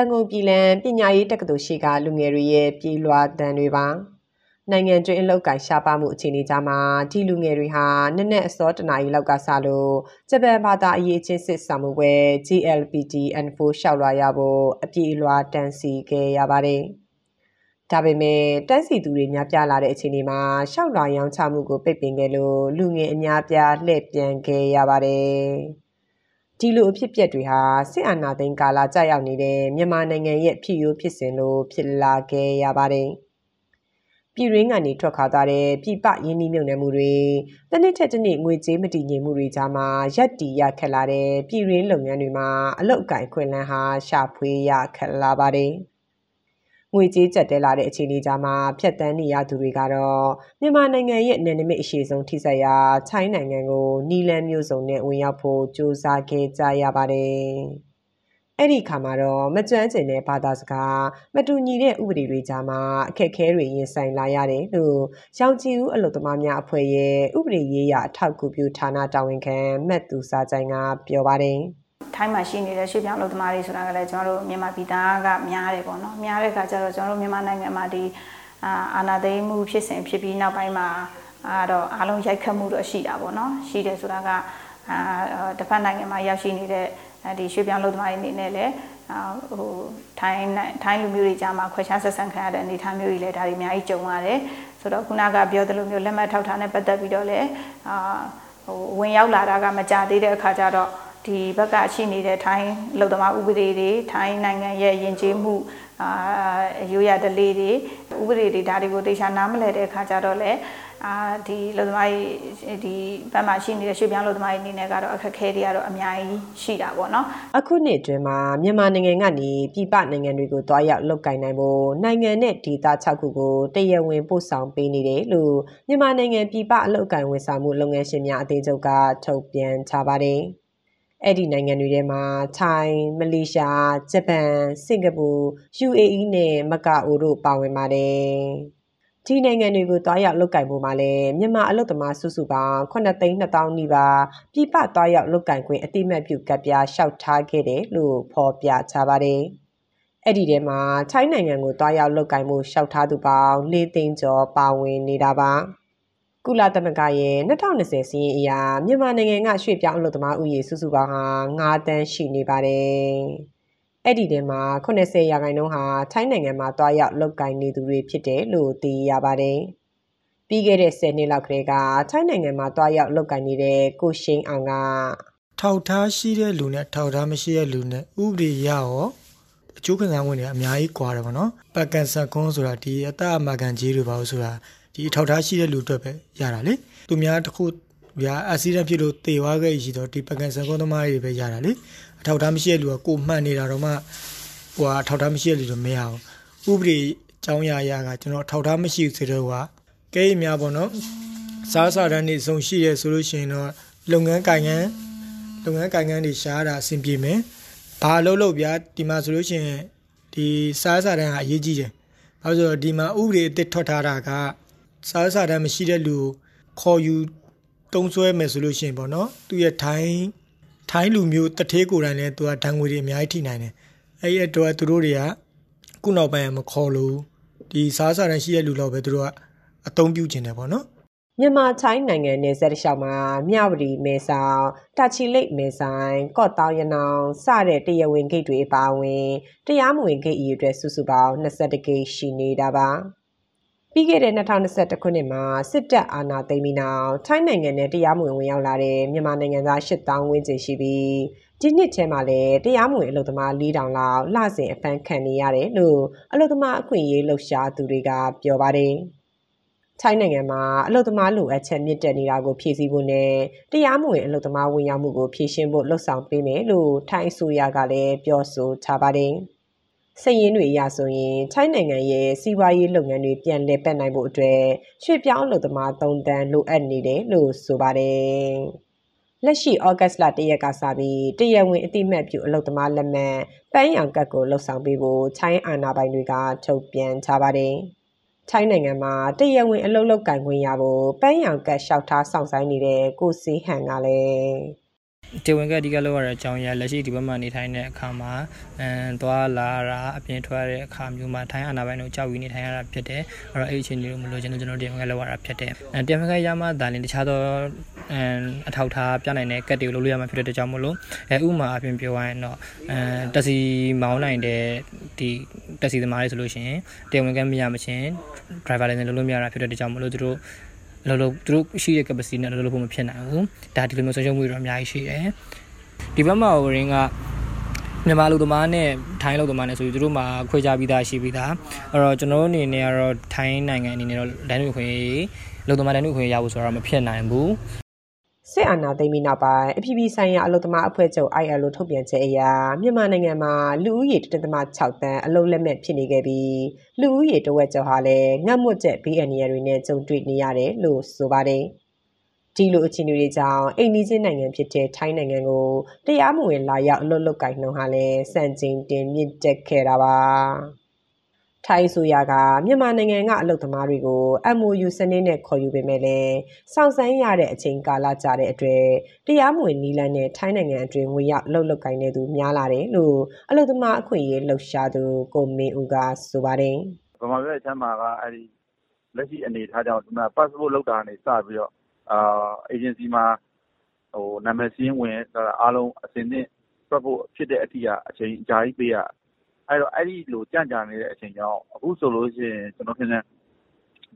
န်ကုန်ပြည်လံပညာရေးတက္ကသိုလ်ရှိကလူငယ်တွေရဲ့ပြည်လွှာတန်တွေပါနိုင်ငံတွင်းအလောက်ကိုင်ရှားပါမှုအခြေအနေကြမှာဒီလူငယ်တွေဟာနက်နက်အစောတနာရီလောက်ကစလို့ဂျပန်ဘာသာအရေးချင်းစစ်ဆောင်မှုပွဲ GLPT N4 ရှောက်လွှာရဖို့အပြေအလွှာတန်စီခဲ့ရပါတယ်ဒါပေမဲ့တန်းစီသူတွေများပြားလာတဲ့အခြေအနေမှာရှောက်လွှာရောင်းချမှုကိုပိတ်ပင်ခဲ့လို့လူငယ်အများပြားလှည့်ပြန်ခဲ့ရပါတယ် ဒီလိုအဖြစ်ပြက်တွေဟာစစ်အာဏာသိမ်းကာလကြာရောက်နေတဲ့မြန်မာနိုင်ငံရဲ့ဖြစ်ရိုးဖြစ်စဉ်လို့ဖြစ်လာခဲ့ရပါတယ်။ပြည်ရင်းကနေထွက်ခွာသွားတဲ့ပြည်ပရင်းနှီးမြှုပ်နှံမှုတွေတနစ်ထက်တနစ်ငွေကြေးမတည်ငြိမ်မှုတွေကြားမှာရက်တီရခက်လာတဲ့ပြည်ရင်းလုပ်ငန်းတွေမှာအလုတ်အကင်ခွင့်လန်းဟာရှာဖွေရခက်လာပါတယ်။ ငွေကြေးကျပ်တဲလာတဲ့အခြေအနေကြားမှာဖြတ်တန်းနေရသူတွေကတော့မြန်မာနိုင်ငံရဲ့နယ်နိမိတ်အရှည်ဆုံးထိစပ်ရာချိုင်းနိုင်ငံကိုနီလန်မျိုးစုံနဲ့ဝင်ရောက်ဖို့ကြိုးစားခဲ့ကြရပါတယ်။အဲ့ဒီခါမှာတော့မကျွမ်းကျင်တဲ့ဘာသာစကားမတူညီတဲ့ဥပဒေတွေကြားမှာအခက်အခဲတွေရင်ဆိုင်လာရတယ်လို့ရောင်ကြည်ဦးအလုပ်သမားများအဖွဲ့ရဲ့ဥပဒေရေးရာအထောက်အကူပြုဌာနတာဝန်ခံမတ်သူစာကြိုင်ကပြောပါတယ်။ ထိုင်းမှာရှိနေတဲ့ရွှေ့ပြောင်းအလုပ်သမားတွေဆိုတာကလည်းကျွန်တော်တို့မြန်မာပြည်သားကများတယ်ပေါ့နော်များတဲ့အခါကျတော့ကျွန်တော်တို့မြန်မာနိုင်ငံမှာဒီအာဏာသိမ်းမှုဖြစ်စဉ်ဖြစ်ပြီးနောက်ပိုင်းမှာအဲ့တော့အားလုံးရိုက်ခတ်မှုတော့ရှိတာပေါ့နော်ရှိတယ်ဆိုတာကအာတစ်ဖက်နိုင်ငံမှာရောက်ရှိနေတဲ့ဒီရွှေ့ပြောင်းအလုပ်သမားတွေအနေနဲ့လည်းဟိုထိုင်းထိုင်းလူမျိုးတွေကြားမှာခွဲခြားဆက်ဆံခံရတဲ့အနေအထားမျိုးတွေလည်းဒါတွေအများကြီးကြုံရတယ်ဆိုတော့ခုနကပြောသလိုမျိုးလက်မှတ်ထောက်ထားနဲ့ပတ်သက်ပြီးတော့လည်းအာဟိုဝင်ရောက်လာတာကမကြသေးတဲ့အခါကျတော့ ဒီဘက်ကရှိနေတဲ့ထိုင်းလုံသမားဥပဒေတွေထိုင်းနိုင်ငံရဲ့ယဉ်ကျေးမှုအာရိုးရဒလေးတွေဥပဒေတွေဒါတွေကိုတေချာနားမလည်တဲ့အခါကျတော့လေအာဒီလုံသမားဒီဘက်မှာရှိနေတဲ့ရွှေ့ပြောင်းလုံသမားတွေအနေနဲ့ကတော့အခက်အခဲတွေကတော့အများကြီးရှိတာပေါ့နော်အခုနှစ်အတွင်းမှာမြန်မာနိုင်ငံကနေပြည်ပနိုင်ငံတွေကိုတွားရောက်လုပ်ကိုင်နိုင်ဖို့နိုင်ငံနဲ့ဒေသ6ခုကိုတရားဝင်ပို့ဆောင်ပေးနေတယ်လို့မြန်မာနိုင်ငံပြည်ပအလုပ်ကိုင်ဝန်ဆောင်မှုလုပ်ငန်းရှင်များအသင်းချုပ်ကထုတ်ပြန်ထားပါတယ်။ အဲ့ဒီနိုင်ငံတွေထဲမှာထိုင်းမလေးရှားဂျပန်စင်ကာပူ UAE နဲ့မကာအိုတို့ပါဝင်ပါတယ်ဒီနိုင်ငံတွေကိုတွားရောက်လုပ်ကင်ဖို့မှာလဲမြန်မာအလုပ်သမားစုစုပေါင်း9သိန်း2000နီးပါးပြည်ပတွားရောက်လုပ်ကင်ခွင့်အတိမတ်ပြုကပ်ပြားလျှောက်ထားခဲ့တယ်လို့ဖော်ပြထားပါတယ်အဲ့ဒီထဲမှာထိုင်းနိုင်ငံကိုတွားရောက်လုပ်ကင်မှုလျှောက်ထားသူပေါင်း၄သိန်းကျော်ပါဝင်နေတာပါ။ ကုလသမဂ္ဂရဲ့2020စီးရင်အရာမြန်မာနိုင်ငံကရွှေ့ပြောင်းအလုပ်သမားဥယေစုစုပေါင်းဟာ9တန်းရှိနေပါတယ်။အဲ့ဒီထဲမှာ80ရာခိုင်နှုန်းဟာထိုင်းနိုင်ငံမှာတွားရောက်လုပ်ကိုင်နေသူတွေဖြစ်တယ်လို့သိရပါတယ်။ပြီးခဲ့တဲ့10နှစ်လောက်ကလေးကထိုင်းနိုင်ငံမှာတွားရောက်လုပ်ကိုင်နေတဲ့ကိုရှိန်အောင်ကထောက်ထားရှိတဲ့လူနဲ့ထောက်ထားမရှိတဲ့လူနဲ့ဥပဒေရရောအကျိုးခံစားမှုတွေအများကြီးကွာတယ်ပေါ့နော်။ပတ်ကန်ဆက်ကွန်းဆိုတာဒီအတအမကန်ကြီးတွေပါလို့ဆိုတာ ဒီအထောက်ထားရှိတဲ့လူအတွက်ပဲရတာလေသူများတခုဗျာအက်ဆီဒန့်ဖြစ်လို့တေသွားခဲ့ရှိတော့ဒီပကံစကွန်သမားတွေပဲရတာလေအထောက်ထားမရှိတဲ့လူကကိုမှန်နေတာတော့မှဟိုအထောက်ထားမရှိတဲ့လူတော့မရဘူးဥပဒေအကြောင်းအရာအရာကကျွန်တော်အထောက်ထားမရှိဘူးဆိုတော့ကကဲအများပေါ့နော်စားစားတန်းနေဆုံးရှိရဲဆိုလို့ရှိရင်တော့လုပ်ငန်းကိုင်ငန်းလုပ်ငန်းကိုင်ငန်းတွေရှားတာအဆင်ပြေမယ်ဘာလို့လို့ဗျာဒီမှာဆိုလို့ရှိရင်ဒီစားစားတန်းကအရေးကြီးတယ်ဘာလို့ဆိုတော့ဒီမှာဥပဒေအသစ်ထွက်ထားတာက စားစားတမ်းမရှိတဲ့လူခေါ်ယူတုံးဆွဲမယ်ဆိုလို့ရှိရင်ပေါ့နော်သူရဲ့ထိုင်းထိုင်းလူမျိုးတထေးကိုယ်တိုင်လည်းသူကဒဏ်ငွေတွေအများကြီးထိနိုင်တယ်အဲ့ဒီအတွက်သူတို့တွေကခုနောက်ပိုင်းမခေါ်လို့ဒီစားစားတမ်းရှိတဲ့လူလောက်ပဲသူတို့ကအသုံးပြုကျင်တယ်ပေါ့နော်မြန်မာချိုင်းနိုင်ငံနယ်စပ်တစ်လျှောက်မှာမြဝတီမဲဆောင်တာချီလိတ်မဲဆိုင်ကော့တောင်ရနောင်စတဲ့တရဝင်းဂိတ်တွေအပါအဝင်တရားမဝင်ဂိတ်အရေအတွက်စုစုပေါင်း22ဂိတ်ရှိနေတာပါ ပြီးခဲ့တဲ့2021ခုနှစ်မှာစစ်တပ်အာဏာသိမ်းပြီးနောက်ထိုင်းနိုင်ငံနဲ့တရားမဝင်ဝင်ရောက်လာတဲ့မြန်မာနိုင်ငံသား8000ဝန်းကျင်ရှိပြီးဒီနှစ်ထဲမှာလည်းတရားမဝင်အလုပ်သမား4000လောက်လစဉ်အဖမ်းခံနေရတယ်လို့အလုပ်သမားအခွင့်အရေးလှုပ်ရှားသူတွေကပြောပါတယ်။ထိုင်းနိုင်ငံမှာအလုပ်သမားလိုအပ်ချက်မြင့်တက်နေတာကိုဖြည့်ဆည်းဖို့နဲ့တရားမဝင်အလုပ်သမားဝင်ရောက်မှုကိုဖြည့်ရှင်းဖို့လှုံ့ဆော်ပေးမယ်လို့ထိုင်းအစိုးရကလည်းပြောဆိုထားပါတယ်။ စည်ရင်းတွေအရဆိုရင်ထိုင်းနိုင်ငံရဲ့စီးပွားရေးလုပ်ငန်းတွေပြန်လည်ပတ်နိုင်ဖို့အတွက်ရွှေ့ပြောင်းအလုပ်သမား3တန်းလိုအပ်နေတယ်လို့ဆိုပါတယ်။လက်ရှိဩဂတ်စ်လ၁ရက်ကစပြီးတရဝင်အတိမတ်ပြုအလုပ်သမားလက်မှတ်ပန်းရောင်ကတ်ကိုလှုပ်ဆောင်ပေးဖို့ထိုင်းအာဏာပိုင်တွေကထုတ်ပြန်ထားပါတယ်။ထိုင်းနိုင်ငံမှာတရဝင်အလုပ်လုပ်ကင်ခွင့်ရဖို့ပန်းရောင်ကတ်လျှောက်ထားဆောင်ဆိုင်နေတဲ့ကိုစီဟန်ကလည်း တေဝင်ကအဓိကလောက်ရတဲ့အကြောင်းအရာလက်ရှိဒီဘက်မှာနေထိုင်တဲ့အခါမှာအမ်သွားလာတာအပြင်ထွက်ရတဲ့အခါမျိုးမှာထိုင်းအာဏာပိုင်တို့ကြောက်ပြီးနေထိုင်ရတာဖြစ်တယ်အဲ့တော့အဲ့ဒီအခြေအနေကိုမလို့ကျွန်တော်ကျွန်တော်တေဝင်ကလောက်ရတာဖြစ်တယ်အဲတေဝင်ကရမှဒါလည်းတခြားသောအမ်အထောက်ထားပြနိုင်တဲ့ကတ်တွေကိုလုပ်လို့ရမှာဖြစ်တဲ့အတွက်ကြောင့်မလို့အဲဥမာအပြင်ပြောရရင်တော့အဲတက်စီမောင်းနိုင်တဲ့ဒီတက်စီသမားတွေဆိုလို့ရှိရင်တေဝင်ကမရမချင်း driver license လုပ်လို့မရတာဖြစ်တဲ့အတွက်ကြောင့်မလို့သူတို့ လောလောသူတို့ရှိတဲ့ capacity နဲ့လောလောဖို့မဖြစ်နိုင်ဘူးဒါဒီလိုမျိုးဆုံးရှုံးမှုတွေတော့အများကြီးရှိတယ်ဒီဘက်မှာ Orin ကမြန်မာလူသမားနဲ့ထိုင်းလူသမားနဲ့ဆိုပြီးသူတို့မှာခွဲခြားပြီးသားရှိပြီးသားအဲ့တော့ကျွန်တော်တို့အနေနဲ့ကတော့ထိုင်းနိုင်ငံအနေနဲ့တော့ဒိုင်းလူခွင့်လူသမားဒိုင်းလူခွင့်ရဖို့ဆိုတော့မဖြစ်နိုင်ဘူး စစ်အာဏာသိမ်းပြီးနောက်ပိုင်းအပြည်ပြည်ဆိုင်ရာအလုပ်သမားအဖွဲ့ချုပ် ILO ထုတ်ပြန်ချက်အရမြန်မာနိုင်ငံမှာလူဦးရေ1.6တန်းအလုပ်လက်မဲ့ဖြစ်နေခဲ့ပြီးလူဦးရေတဝက်ကျော်ဟာလည်းငတ်မွတ်တဲ့ဘေးအန္တရာယ်တွေနဲ့ကြုံတွေ့နေရတယ်လို့ဆိုပါတယ်။ဒီလိုအခြေအနေတွေကြောင့်အိမ်နီးချင်းနိုင်ငံဖြစ်တဲ့ထိုင်းနိုင်ငံကိုတရားမဝင်လာရောက်အလုပ်လုပ်ကိုင်နှုန်းဟာလည်းစံချိန်တင်မြင့်တက်ခဲ့တာပါ။ ထိုင်းဆိုရကမြန်မာနိုင်ငံကအလုပ်သမားတွေကို MOU စနစ်နဲ့ခေါ်ယူပေမဲ့လည်းစောင့်ဆိုင်းရတဲ့အချိန်ကာလကြာတဲ့အတွက်တရားမဝင်နီလန်းနဲ့ထိုင်းနိုင်ငံအတွင်းဝင်ရောက်လှုပ်လှုပ်ကိုင်းနေသူများလာတယ်လို့အလုပ်သမားအခွင့်အရေးလှုပ်ရှားသူကိုမင်းဦးကဆိုပါတယ်ဗမာပြည်အချမ်းမှာကအဲ့ဒီလက်ရှိအနေထားကြောင့်ဒီမှာ passport လောက်တာနေစပြီးတော့အာ agency မှာဟိုနာမည်စင်းဝင်အားလုံးအစင်းနဲ့ပတ်ဖို့ဖြစ်တဲ့အထိကအချိန်အကြာကြီးပေးရ အဲ့တော့ အဲ့ဒီလို ကြံ့ကြာနေတဲ့အချိန်ကြောင့် အခုဆိုလို့ရှိရင် ကျွန်တော်ထင်တယ်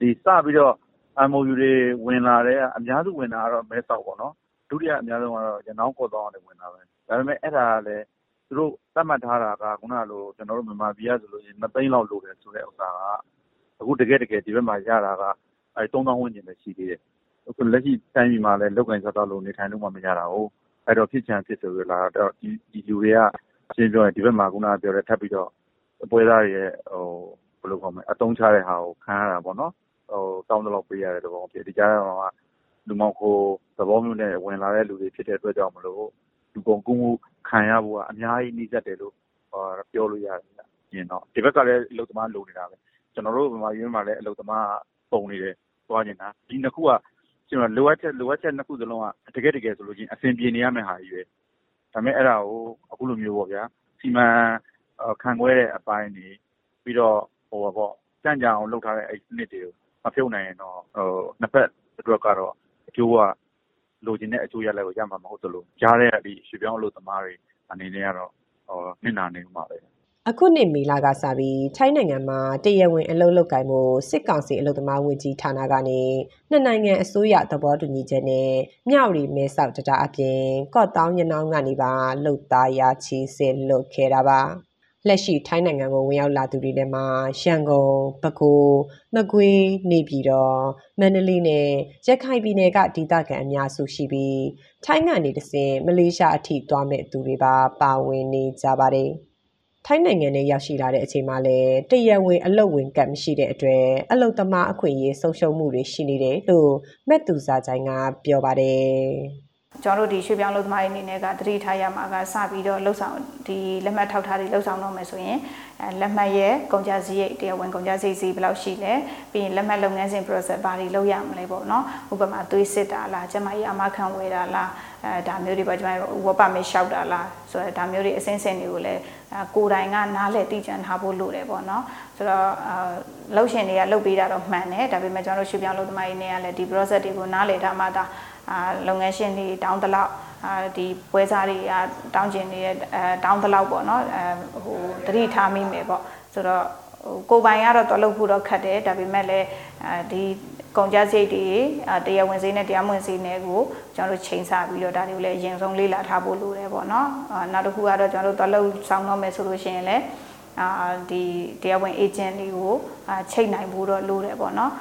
ဒီစပြီးတော့ MOU တွေ ဝင်လာတဲ့ အများစုဝင်တာကတော့ မဲဆောက်ပေါ့နော် ဒုတိယအများဆုံးကတော့ ရနောင်း ကော့တောင်းကနေ ဝင်တာပဲ ဒါပေမဲ့အဲ့ဒါကလည်း သူတို့ သတ်မှတ်ထားတာက ခုနကလို ကျွန်တော်တို့ မြန်မာပြည်ကဆိုလို့ရှိရင်2သိန်းလောက် လိုတယ်ဆိုတဲ့ဥစ္စာက အခုတကယ်တကယ် ဒီဘက်မှာ ရတာကအဲ3000ဝန်းကျင်ပဲ ရှိသေးတယ် အခုလက်ရှိ တိုင်းပြည်မှာလည်းလောက်ကင်စားတော့လို့ နေထိုင်လို့မှ မရတာဟုတ်အဲ့တော့ ဖြစ်ချင်ဖြစ်ဆိုရလာတော့ဒီဒီလူတွေက ရှင်းပြောရင် ဒီဘက်မှာ ခုနကပြောတဲ့ ထပ်ပြီးတော့ ပွဲသားတွေရဲ့ဟိုဘယ်လိုခေါ်မလဲအတုံးချတဲ့ဟာကို ခံရတာပေါ့နော်ဟိုတောင်းတလို့ပေးရတဲ့ သဘောဖြစ်ဒီကြားမှာလူမောင်ခိုသဘောမျိုးနဲ့ ဝင်လာတဲ့လူတွေ ဖြစ်တဲ့အတွက်ကြောင့်မလို့ လူကုန်ကူးမှုခံရဖို့က အများကြီးနှိစက်တယ်လို့ ပြောလို့ရတယ်။ရင်တော့ဒီဘက်ကလည်း အလုပ်သမားလိုနေတာပဲ။ကျွန်တော်တို့ဗမာပြည်မှာလည်း အလုပ်သမားပုံနေတယ် သွားနေတာ။ဒီနှစ်ခုကကျွန်တော်လိုအပ်ချက်လိုအပ်ချက်နှစ်ခုစလုံးက တကယ်တကယ်ဆိုလို့ချင်းအဆင်ပြေနေရမယ့်ဟာကြီးပဲ။ ဒါပေမဲ့ အဲ့ဒါကို အခုလိုမျိုးပေါ့ဗျာ။စီမံခံခွဲတဲ့အပိုင်းတွေ ပြီးတော့ဟိုပေါ့ကြံ့ကြံအောင်လုပ်ထားတဲ့အဲ့ စနစ်တွေကို မဖြုတ်နိုင်ရင်တော့ဟိုနှစ်ဖက်အတွက်ကတော့ အကျိုးက လိုချင်တဲ့အကျိုးရလဒ်ကို ရမှာမဟုတ်သလို ကြားတဲ့ဒီရွှေပြောင်းအလုပ်သမားတွေအနေနဲ့ကတော့ဟိုနှိမ့်နာနေမှာပဲ အခုနှစ်မေလကစပြီးထိုင်းနိုင်ငံမှာတရားဝင်အလုပ်လုပ်ကိုင်မှုစစ်ကောင်စီအလုပ်သမားဝန်ကြီးဌာနကနေနှစ်နိုင်ငံအစိုးရသဘောတူညီချက်နဲ့မြောက်ရီမဲဆောက်တတာအပြင်ကော့တောင်းရနောင်းကနေပါလှုပ်သားရချီစေလွတ်ခဲ့တာပါလက်ရှိထိုင်းနိုင်ငံကိုဝင်ရောက်လာသူတွေထဲမှာရန်ကုန်၊ပဲခူး၊မကွေး၊နေပြည်တော်၊မန္တလေးနဲ့ရခိုင်ပြည်နယ်ကဒေသခံအများစုရှိပြီးထိုင်းကနေတဆင်မလေးရှားအထိသွားမဲ့သူတွေပါပါဝင်နေကြပါတယ်။ ထိုင်းနိုင်ငံနဲ့ရောက်ရှိလာတဲ့အချိန်မှာလည်းတရဝင်အလုတ်ဝင်ကတ်မရှိတဲ့အတွက်အလုတ်သမားအခွင့်အရေးဆုံးရှုံးမှုတွေရှိနေတယ်လို့မက်သူစာချိုင်ကပြောပါတယ်။ကျွန်တော်တို့ဒီရွှေပြောင်းလုပ်သမားတွေအနေနဲ့ကတတိထားရမှာကစပြီးတော့လှုပ်ဆောင်ဒီလက်မှတ်ထောက်ထားတွေလှုပ်ဆောင်တော့မယ်ဆိုရင်အဲလက်မှတ်ရဲ့ကုန်ကြစည်ရိတ်တရားဝင်ကုန်ကြစည်စီဘယ်လောက်ရှိလဲပြီးရင်လက်မှတ်လုပ်ငန်းစဉ် process ဘာတွေလုပ်ရမလဲပေါ့နော်ဥပမာသွေးစစ်တာလားကျမကြီးအမခံဝယ်တာလားအဲဒါမျိုးတွေပေါ့ကျမတို့ဝတ်ပါမေရှောက်တာလားဆိုတော့ဒါမျိုးတွေအစင်းစင်တွေကိုလည်း ကိုယ်တိုင်ကနားလည်သိကြံထားဖို့လိုတယ်ပေါ့နော်ဆိုတော့အာလှုပ်ရှင်တွေကလှုပ်ပေးတာတော့မှန်တယ်ဒါပေမဲ့ကျွန်တော်တို့ရွှေပြောင်းလုပ်သမားတွေနေရလဲဒီ process တွေကိုနားလည်ထားမှဒါအာလုပ်ငန်းရှင်တွေတောင်းတလောက်အာဒီပွဲစားတွေကတောင်းကျင်နေတဲ့အဲတောင်းတလောက်ပေါ့နော်အဲဟိုတတိထားမိမယ်ပေါ့ဆိုတော့ဟိုကိုပိုင်ကတော့တော်လို့ဖို့တော့ခတ်တယ်ဒါပေမဲ့လည်း အဲဒီကုန်ကြစိတ်တွေတရားဝင်စည်းနဲ့တရားမဝင်စည်းနဲ့ကိုကျွန်တော်တို့ချိန်ဆပြီးတော့ဒါတွေကိုလည်းအရင်ဆုံးလေ့လာထားဖို့လိုတယ်ပေါ့နော်နောက်တစ်ခုကတော့ကျွန်တော်တို့တော်လို့စောင်းတော့မယ်ဆိုလို့ရှိရင်လည်းအာဒီတရားဝင် agent တွေကိုချိန်နိုင်ဖို့တော့လိုတယ်ပေါ့နော်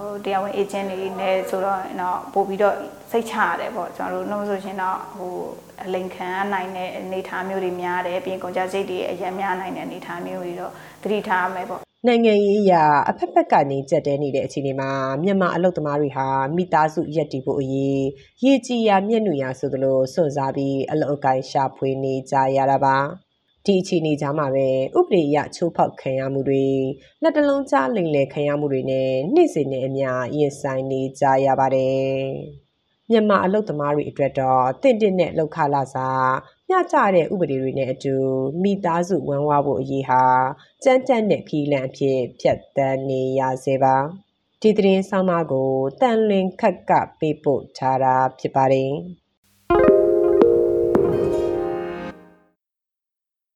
ဟိုတရားဝင် agent တွေနဲ့ဆိုတော့တော့ပို့ပြီးတော့စိတ်ချရတယ်ပေါ့ကျွန်တော်တို့နှုတ်ဆိုရှင်တော့ဟိုအလိန်ခံနိုင်တဲ့အနေအထားမျိုးတွေများတယ်ပြင်ကုန်ကြစိတ်တွေအရင်များနိုင်တဲ့အနေအထားမျိုးတွေတော့သတိထားရမယ်ပေါ့ နိုင်ငံရေးအရာအဖက်ဖက်ကနေကြက်တဲနေတဲ့အခြေအနေမှာမြန်မာအလုပ်သမားတွေဟာမိသားစုရက်တည်ဖို့အရေးရေကြီးရာမျက်နှာရာဆိုသလိုစွန့်စားပြီးအလုပ်အကိုင်ရှာဖွေနေကြရတာပါဒီအခြေအနေကြားမှာပဲဥပဒေအရချိုးဖောက်ခံရမှုတွေလက်တလုံးကြားလိမ်လည်ခံရမှုတွေနဲ့နှိမ့်စင်နေအများရင်ဆိုင်နေကြရပါတယ် မြန်မာအလုပ်သမားတွေအတွက်တော့တင့်တင့်နဲ့လောက်ခလာစားမျှကြတဲ့ဥပဒေတွေနဲ့အတူမိသားစုဝမ်းဝါဖို့အရေးဟာကြမ်းကြမ်းတဲ့ခီးလန့်အဖြစ်ဖြတ်တန်းနေရစေပါဒီသတင်းဆောင်မကိုတန်လင်းခက်ကပေးပို့ထားတာဖြစ်ပါတယ်